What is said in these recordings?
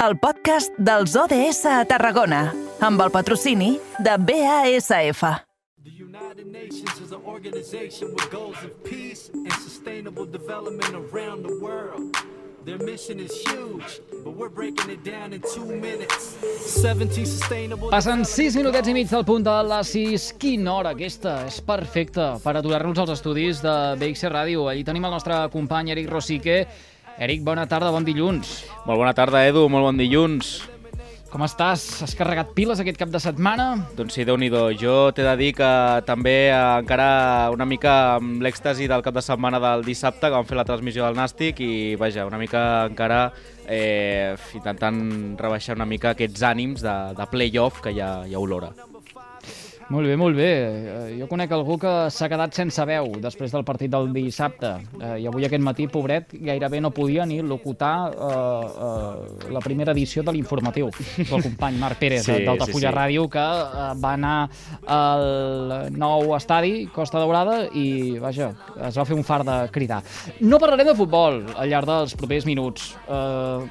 el podcast dels ODS a Tarragona, amb el patrocini de BASF. The United Nations is an organization with goals of peace and sustainable development around the world. Their mission is huge, but we're breaking it down in two minutes. 17 sustainable. Passen 6 minutets i mig del punt de les 6. Quina hora aquesta? És perfecta per aturar-nos als estudis de BXC Ràdio. Allí tenim el nostre company Eric Rosique. Eric, bona tarda, bon dilluns. Molt bona tarda, Edu, molt bon dilluns. Com estàs? Has carregat piles aquest cap de setmana? Doncs sí, déu nhi Jo t'he de dir que també eh, encara una mica amb l'èxtasi del cap de setmana del dissabte, que vam fer la transmissió del Nàstic, i vaja, una mica encara eh, intentant rebaixar una mica aquests ànims de, de play-off que ja, ja olora. Molt bé, molt bé. Eh, Jo conec algú que s'ha quedat sense veu després del partit del dissabte. Eh, I avui aquest matí, pobret, gairebé no podia ni locutar eh, eh, la primera edició de l'informatiu. El company Marc Pérez, Sí, d'Altafulla sí, sí. Ràdio, que eh, va anar al nou estadi, Costa Daurada, i, vaja, es va fer un far de cridar. No parlarem de futbol al llarg dels propers minuts. Eh,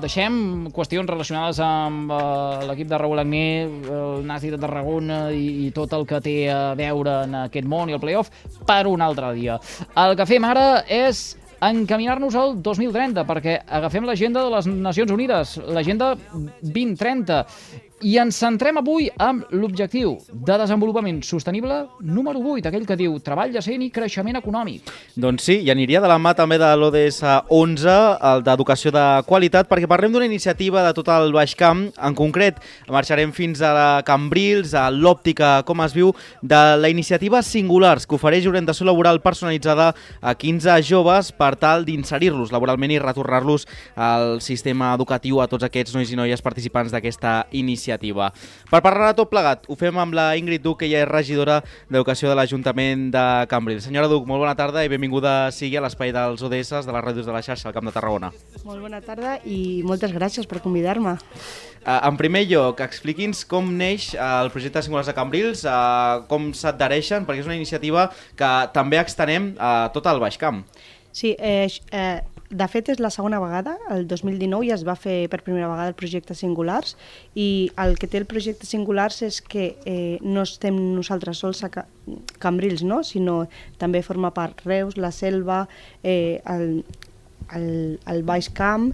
deixem qüestions relacionades amb eh, l'equip de Raül Agné, el Nasi de Tarragona i, i tot el que té a veure en aquest món i el playoff per un altre dia. El que fem ara és encaminar-nos al 2030, perquè agafem l'agenda de les Nacions Unides, l'agenda 2030, i ens centrem avui amb l'objectiu de desenvolupament sostenible número 8, aquell que diu treball decent i creixement econòmic. Doncs sí, i aniria de la mà també de l'ODS 11, el d'Educació de Qualitat, perquè parlem d'una iniciativa de tot el Baix Camp. En concret, marxarem fins a Cambrils, a l'Òptica Com es viu, de la iniciativa Singulars, que ofereix orientació laboral personalitzada a 15 joves per tal d'inserir-los laboralment i retornar-los al sistema educatiu a tots aquests nois i noies participants d'aquesta iniciativa. Per parlar de tot plegat, ho fem amb la Ingrid Duc, que ja és regidora d'Educació de l'Ajuntament de Cambrils. Senyora Duc, molt bona tarda i benvinguda sigui a l'espai dels ODS de les ràdios de la xarxa al Camp de Tarragona. Molt bona tarda i moltes gràcies per convidar-me. Uh, en primer lloc, expliqui'ns com neix uh, el projecte Singulars de Cambrils, uh, com s'adhereixen, perquè és una iniciativa que també extenem a tot el Baix Camp. Sí, eh, eh, de fet és la segona vegada, el 2019 ja es va fer per primera vegada el projecte Singulars i el que té el projecte Singulars és que eh, no estem nosaltres sols a Ca- Cambrils, no? sinó també forma part Reus, la Selva, eh, el, el, el Baix Camp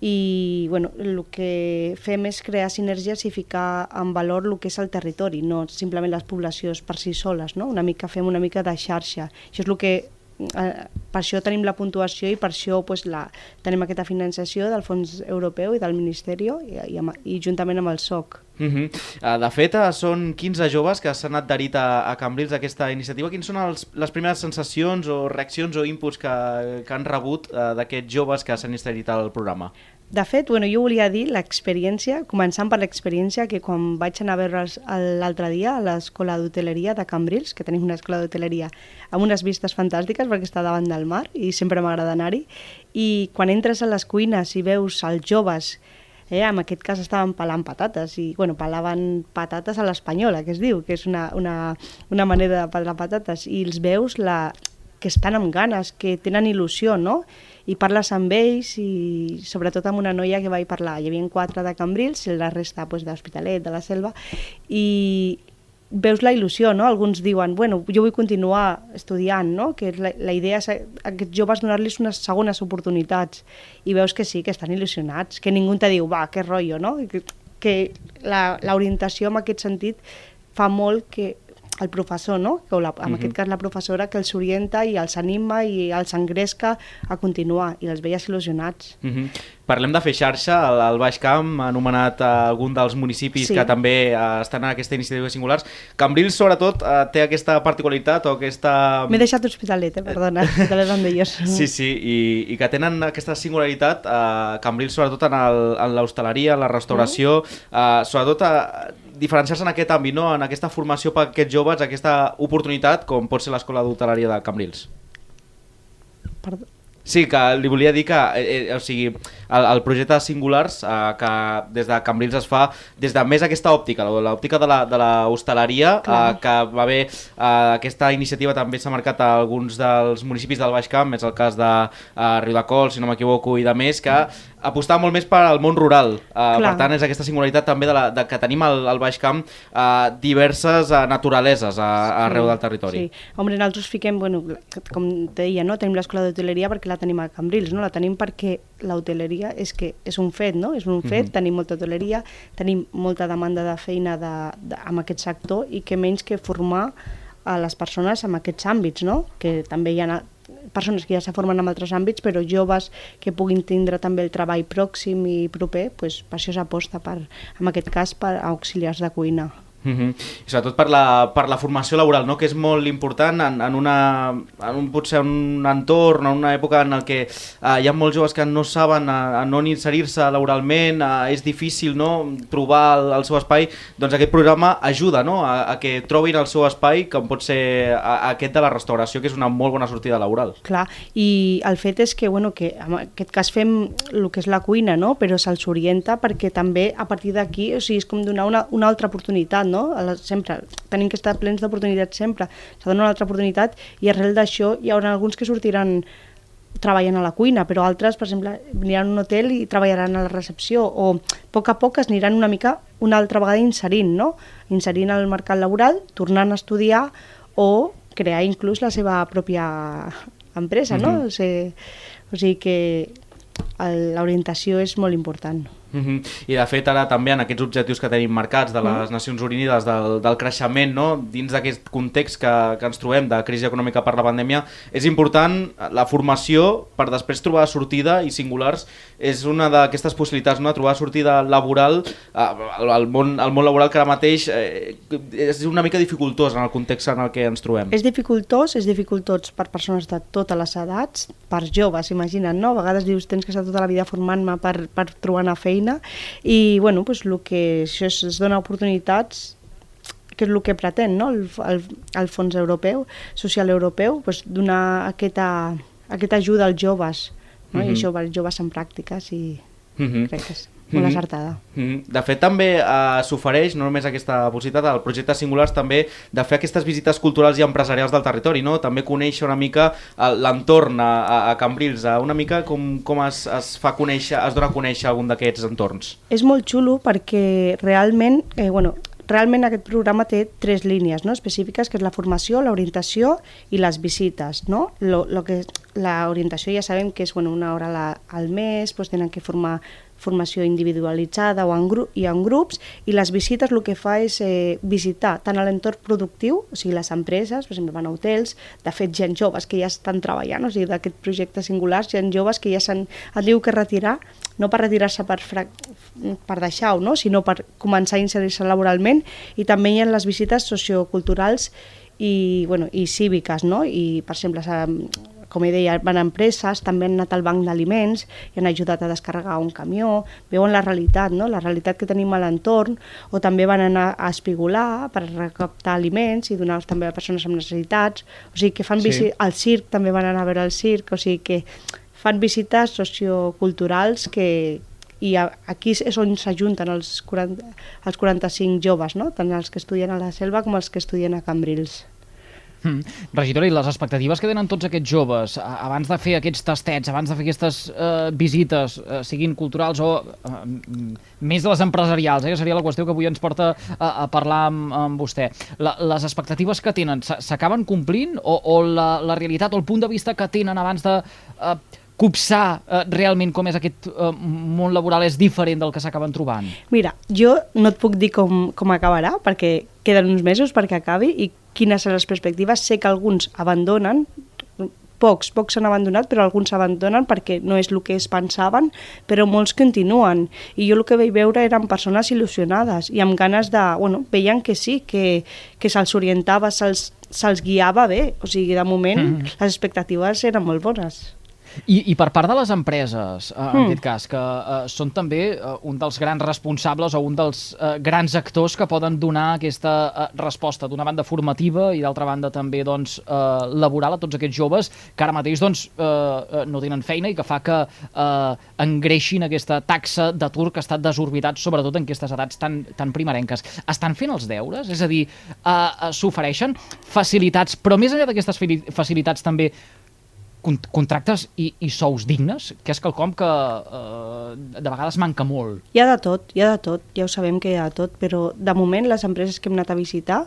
i bueno, el que fem és crear sinergies i ficar en valor el que és el territori, no simplement les poblacions per si soles, no? una mica fem una mica de xarxa. Això és el que per això tenim la puntuació i per això pues, la, tenim aquesta finançació del Fons Europeu i del Ministeri i, i, i juntament amb el SOC. Uh -huh. uh, de fet, uh, són 15 joves que s'han adherit a, a Cambrils a aquesta iniciativa. Quines són els, les primeres sensacions o reaccions o inputs que, que han rebut uh, d'aquests joves que s'han inscrit al programa? De fet, bueno, jo volia dir l'experiència, començant per l'experiència que quan vaig anar a veure'ls l'altre dia a l'escola d'hoteleria de Cambrils, que tenim una escola d'hoteleria amb unes vistes fantàstiques perquè està davant del mar i sempre m'agrada anar-hi, i quan entres a les cuines i veus els joves Eh, en aquest cas estaven pelant patates i bueno, pelaven patates a l'espanyola, que es diu, que és una, una, una manera de pelar patates, i els veus la, que estan amb ganes, que tenen il·lusió, no? I parles amb ells i sobretot amb una noia que vaig parlar. Hi havia quatre de Cambrils i la resta pues, d'Hospitalet, de la Selva, i veus la il·lusió, no? Alguns diuen, bueno, jo vull continuar estudiant, no? Que la, la idea és a aquests joves donar-los unes segones oportunitats i veus que sí, que estan il·lusionats, que ningú te diu, va, que rotllo, no? Que, que l'orientació en aquest sentit fa molt que el professor, no? o la, en uh -huh. aquest cas la professora, que els orienta i els anima i els engresca a continuar i els veies il·lusionats. Uh -huh. Parlem de fer xarxa, el, el Baix Camp ha anomenat a algun dels municipis Sí. que també uh, estan en aquesta iniciativa singulars. Cambrils, sobretot, uh, té aquesta particularitat o aquesta... M'he deixat Hospitalet, eh? perdona, Hospitalet Vandellós. Sí, sí, i, i que tenen aquesta singularitat, eh, Cambrils sobretot en l'hostaleria, en la restauració, eh, sobretot a diferenciar-se en aquest àmbit, no? en aquesta formació per aquests joves, aquesta oportunitat com pot ser l'escola d'hostaleria de Cambrils. Perdó. Sí, que li volia dir que eh, eh, o sigui, el, el projecte de Singulars eh, que des de Cambrils es fa des de més aquesta òptica, la- l'òptica de la, de la hostaleria, eh, que va haver eh, aquesta iniciativa també s'ha marcat a alguns dels municipis del Baix Camp, és el cas de eh, Riudecols, si no m'equivoco, i de més, que apostar molt més per al món rural. Uh, per tant, és aquesta singularitat també de, la, de que tenim al, al Baix Camp uh, diverses uh, naturaleses a, arreu del territori. Sí. Hombre, nosaltres fiquem, bueno, com deia, no? tenim l'escola d'hoteleria perquè la tenim a Cambrils, no? la tenim perquè l'hoteleria és que és un fet, no? és un fet, Mhm. tenim molta hoteleria, tenim molta demanda de feina de, de, amb aquest sector i que menys que formar a les persones en aquests àmbits, no? que també hi ha persones que ja se formen en altres àmbits, però joves que puguin tindre també el treball pròxim i proper, pues, per això s'aposta, en aquest cas, per auxiliars de cuina. Mm -hmm. I sobretot per la, per la formació laboral, no? que és molt important en, en, una, en un, potser un entorn, en una època en què uh, hi ha molts joves que no saben a, a on inserir-se laboralment, uh, és difícil no? trobar el, el seu espai, doncs aquest programa ajuda no? a, a que trobin el seu espai, com pot ser a, aquest de la restauració, que és una molt bona sortida laboral. Clar, i el fet és que, bueno, que en aquest cas fem el que és la cuina, no? però se'ls orienta perquè també a partir d'aquí, o sigui, és com donar una, una altra oportunitat, no? La, sempre, tenim que estar plens d'oportunitats sempre, s'ha de donar una altra oportunitat i arrel d'això hi haurà alguns que sortiran treballant a la cuina, però altres, per exemple, aniran a un hotel i treballaran a la recepció, o a poc a poc es aniran una mica una altra vegada inserint, no? Inserint al mercat laboral, tornant a estudiar o crear inclús la seva pròpia empresa, no? o, sigui, o sigui que l'orientació és molt important. Mm -hmm. I de fet ara també en aquests objectius que tenim marcats de les Nacions Unides del, del creixement no? dins d'aquest context que, que ens trobem de crisi econòmica per la pandèmia és important la formació per després trobar sortida i singulars és una d'aquestes possibilitats no? trobar sortida laboral eh, al, món, al món laboral que ara mateix eh, és una mica dificultós en el context en el que ens trobem. És dificultós, és dificultós per persones de totes les edats, per joves, imagina't, no? A vegades dius, tens que estar tota la vida formant-me per, per trobar una feina, i, bueno, pues, el que això és, es dona oportunitats que és el que pretén no? el, el, el fons europeu, social europeu, pues, donar aquesta, aquesta ajuda als joves, no? Mhm. i això els joves en pràctiques i Mm -hmm. crec que és molt Mhm. acertada. Mm, De fet, també eh, s'ofereix, no només aquesta possibilitat, al projecte Singulars també de fer aquestes visites culturals i empresarials del territori, no? també conèixer una mica eh, l'entorn a, a, a Cambrils, eh, una mica com, com es, es fa conèixer, es dona a conèixer algun d'aquests entorns. És molt xulo perquè realment, eh, bueno, realment aquest programa té tres línies no? específiques, que és la formació, l'orientació i les visites. No? Lo, lo que, l'orientació ja sabem que és bueno, una hora la, al mes, doncs tenen que formar formació individualitzada o en gru i en grups, i les visites el que fa és eh, visitar tant l'entorn productiu, o sigui, les empreses, per exemple, van a hotels, de fet, gent joves que ja estan treballant, o sigui, d'aquest projecte singular, gent joves que ja s'han, et diu que retirar, no per retirar-se per, fra- per deixar-ho, no? sinó per començar a inserir-se laboralment, i també hi ha les visites socioculturals i, bueno, i cíviques, no? i per exemple, com he deia, van a empreses, també han anat al banc d'aliments i han ajudat a descarregar un camió, veuen la realitat, no? la realitat que tenim a l'entorn, o també van anar a espigolar per recaptar aliments i donar-los també a persones amb necessitats, o sigui que fan Sí. al circ, també van anar a veure el circ, o sigui que fan visites socioculturals que, i aquí és on s'ajunten els, 40, els 45 joves, no? tant els que estudien a la selva com els que estudien a Cambrils. Mm. Regidora, i les expectatives que tenen tots aquests joves abans de fer aquests tastets, abans de fer aquestes eh, visites, eh, siguin culturals o eh, mm, més de les empresarials, eh, que seria la qüestió que avui ens porta a, a parlar amb, amb vostè. La, les expectatives que tenen s'acaben complint o, o la, la realitat o el punt de vista que tenen abans de eh, copsar eh, realment com és aquest eh, món laboral és diferent del que s'acaben trobant? Mira, jo no et puc dir com, com acabarà, perquè queden uns mesos perquè acabi i quines són les perspectives. Sé que alguns abandonen, pocs, pocs s'han abandonat, però alguns s'abandonen perquè no és el que es pensaven, però molts continuen. I jo el que vaig veure eren persones il·lusionades i amb ganes de... Bueno, veien que sí, que, que se'ls orientava, se'ls se'ls guiava bé. O sigui, de moment, mm -hmm. les expectatives eren molt bones. I, I per part de les empreses, eh, en Mm. aquest cas, que eh, són també eh, un dels grans responsables o un dels eh, grans actors que poden donar aquesta eh, resposta, d'una banda formativa i d'altra banda també doncs, eh, laboral a tots aquests joves que ara mateix doncs, eh, eh, no tenen feina i que fa que eh, engreixin aquesta taxa d'atur que està desorbitat, sobretot en aquestes edats tan, tan primerenques. Estan fent els deures? És a dir, eh, eh, s'ofereixen facilitats, però més enllà d'aquestes facilitats també contractes i, i sous dignes, que és quelcom que eh, de vegades manca molt. Hi ha de tot, hi ha de tot, ja ho sabem que hi ha de tot, però de moment les empreses que hem anat a visitar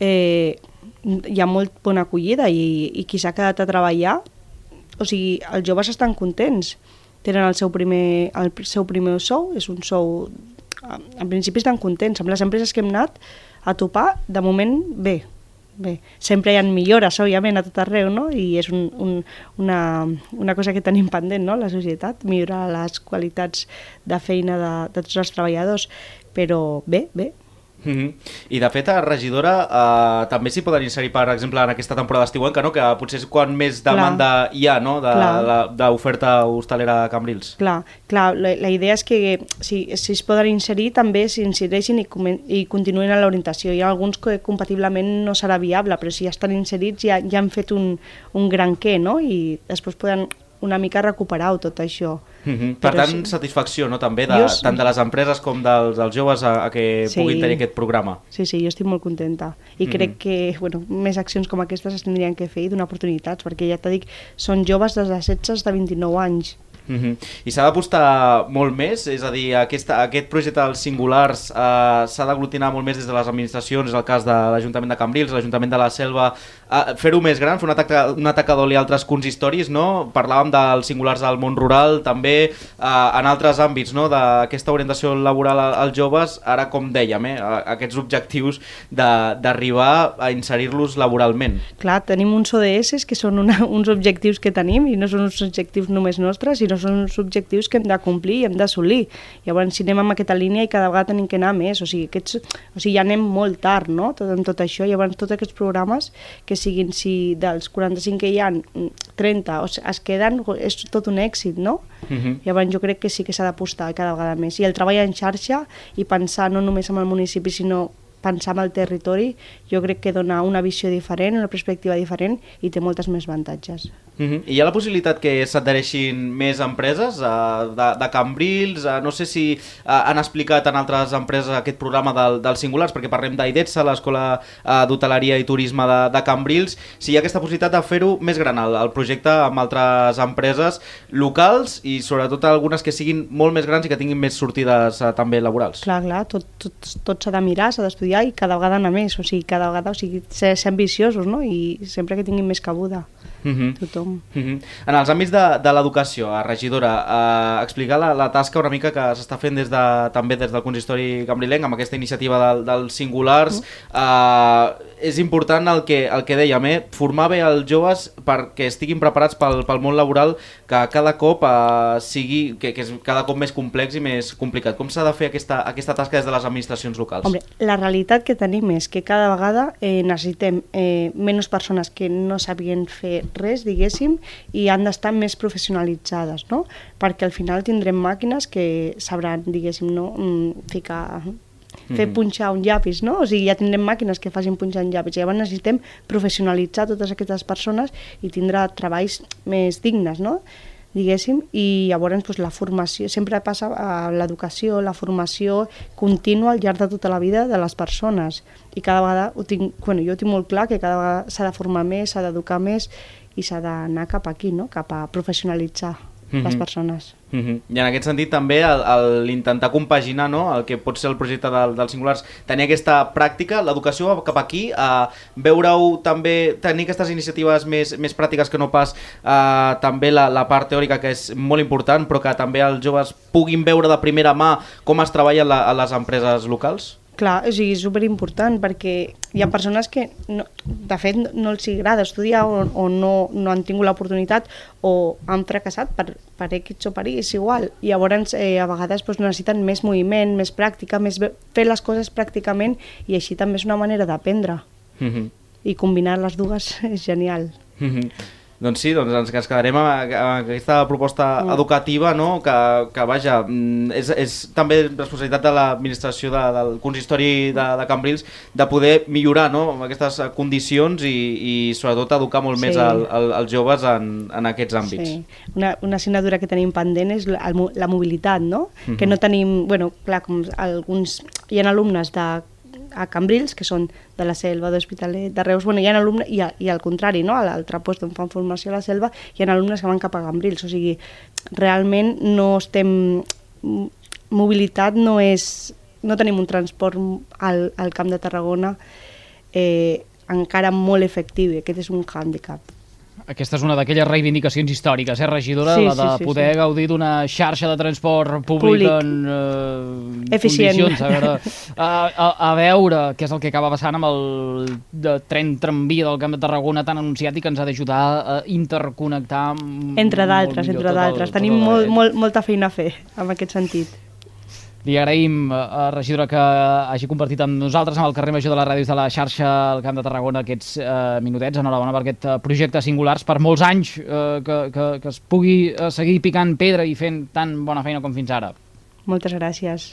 eh, hi ha molt bona acollida i, i qui s'ha quedat a treballar, o sigui, els joves estan contents, tenen el seu primer, el seu primer sou, és un sou, en principi estan contents, amb les empreses que hem anat a topar, de moment bé, bé, sempre hi ha millores, òbviament, a tot arreu, no? I és un, un, una, una cosa que tenim pendent, no?, la societat, millorar les qualitats de feina de, de tots els treballadors. Però bé, bé, Mm -hmm. I de fet a regidora eh, també s'hi poden inserir per exemple en aquesta temporada estiuenca no? que potser és quan més demanda Clar. hi ha no? d'oferta hostalera a Cambrils Clar, clar la, la idea és que si, si es poden inserir també s'insereixin i, i continuïn a l'orientació hi ha alguns que compatiblement no serà viable però si ja estan inserits ja, ja han fet un, un gran què no? i després poden una mica recuperar tot això. Mm -hmm. Per tant, sí. satisfacció no? també de, jo... tant de les empreses com dels, dels joves a, a que sí. puguin tenir aquest programa. Sí, sí, jo estic molt contenta i mm -hmm. crec que bueno, més accions com aquestes es tindrien que fer i donar oportunitats perquè ja t'he dit, són joves des de 16 de 29 anys Uh -huh. I s'ha d'apostar molt més? És a dir, aquest, aquest projecte dels singulars eh, s'ha d'aglutinar molt més des de les administracions, és el cas de l'Ajuntament de Cambrils, l'Ajuntament de la Selva, eh, fer-ho més gran, fer un atac, un atac a dol i altres consistoris, no? Parlàvem dels singulars del món rural, també eh, en altres àmbits, no? D'aquesta orientació laboral als joves, ara com dèiem, eh? aquests objectius d'arribar a inserir-los laboralment. Clar, tenim uns ODS que són una, uns objectius que tenim i no són uns objectius només nostres, sinó són uns objectius que hem de complir i hem d'assolir. Llavors, si anem amb aquesta línia i cada vegada tenim que anar més, o sigui, aquests, o sigui ja anem molt tard, no?, tot, en tot això. Llavors, tots aquests programes, que siguin, si dels 45 que hi ha, 30 o es queden, és tot un èxit, no? Uh -huh. Llavors, jo crec que sí que s'ha d'apostar cada vegada més. I el treball en xarxa i pensar no només en el municipi, sinó pensar en el territori, jo crec que dona una visió diferent, una perspectiva diferent i té moltes més avantatges. Uh -huh. I hi ha la possibilitat que s'adhereixin més empreses uh, de, de Cambrils, uh, no sé si uh, han explicat en altres empreses aquest programa del, dels singulars, perquè parlem d'AIDETSA, l'Escola uh, d'Hoteleria i Turisme de, de Cambrils, si hi ha aquesta possibilitat de fer-ho més gran, el, el projecte amb altres empreses locals i sobretot algunes que siguin molt més grans i que tinguin més sortides uh, també laborals. Clar, clar, tot s'ha tot, tot de mirar, s'ha d'estudiar i cada vegada anar més, o sigui, cada vegada o sigui, ser, ser ambiciosos no? i sempre que tinguin més cabuda. Uh mhm. -huh. tothom. Uh mhm. -huh. En els àmbits de, de l'educació, a regidora, eh, explicar la, la tasca una mica que s'està fent des de, també des del consistori cambrilenc amb aquesta iniciativa del, dels singulars. Uh -huh. eh, és important el que, el que dèiem, eh? formar bé els joves perquè estiguin preparats pel, pel món laboral que cada cop eh, sigui, que, que és cada cop més complex i més complicat. Com s'ha de fer aquesta, aquesta tasca des de les administracions locals? Hombre, la realitat que tenim és que cada vegada eh, necessitem eh, menys persones que no sabien fer res, diguéssim, i han d'estar més professionalitzades, no? Perquè al final tindrem màquines que sabran, diguéssim, no? Mm, ficar fer mm -hmm. punxar un llapis, no? O sigui, ja tindrem màquines que facin punxar un llapis. Llavors necessitem professionalitzar totes aquestes persones i tindrà treballs més dignes, no? diguéssim, i llavors doncs, la formació, sempre passa a l'educació, la formació contínua al llarg de tota la vida de les persones i cada vegada ho tinc, bueno, jo ho tinc molt clar que cada vegada s'ha de formar més, s'ha d'educar més i s'ha d'anar cap aquí, no? cap a professionalitzar mm -hmm. les persones. Mm -hmm. I en aquest sentit també l'intentar compaginar no? el que pot ser el projecte del, dels singulars, tenir aquesta pràctica, l'educació cap aquí, a veure-ho també, tenir aquestes iniciatives més, més pràctiques que no pas eh, també la, la part teòrica que és molt important, però que també els joves puguin veure de primera mà com es treballa la, a les empreses locals? Clar, o sigui, és superimportant perquè hi ha persones que, no, de fet, no els agrada estudiar o, o no, no han tingut l'oportunitat o han fracassat per, per X o per Y, és igual. I llavors eh, a vegades doncs, necessiten més moviment, més pràctica, més fer les coses pràcticament i així també és una manera d'aprendre. Mm -hmm. I combinar les dues és genial. Mm -hmm. Doncs sí, doncs ens quedarem amb, aquesta proposta mm. educativa, no? que, que vaja, mm, és, és també responsabilitat de l'administració de, del consistori de, de Cambrils de poder millorar no? aquestes condicions i, i sobretot educar molt sí. més el, el, els joves en, en aquests àmbits. Sí. Una, una assignatura que tenim pendent és la, la mobilitat, no? Mm -hmm. que no tenim, bueno, clar, com alguns, hi ha alumnes de a Cambrils, que són de la Selva, d'Hospitalet, de Reus, bueno, hi ha alumnes, i, a, i al contrari, no? a l'altre lloc on fan formació a la Selva, hi ha alumnes que van cap a Cambrils, o sigui, realment no estem... Mobilitat no és... No tenim un transport al, al Camp de Tarragona eh, encara molt efectiu, i aquest és un hàndicap. Aquesta és una d'aquelles reivindicacions històriques, eh, regidora, Sí, la de sí, sí, poder sí. gaudir d'una xarxa de transport públic, Públic. en eh, Eficient. condicions. A veure, a, a, a veure què és el que acaba passant amb el de tren tramvia del Camp de Tarragona tan anunciat i que ens ha d'ajudar a interconnectar amb Entre d'altres, entre d'altres. Tenim molt, molt, molta feina a fer en aquest sentit. Li agraïm, eh, regidora, que hagi compartit amb nosaltres, amb el carrer major de les ràdios de la xarxa al Camp de Tarragona, aquests eh, minutets. Enhorabona per aquest eh, projecte singulars, per molts anys eh, que, que, que es pugui eh, seguir picant pedra i fent tan bona feina com fins ara. Moltes gràcies.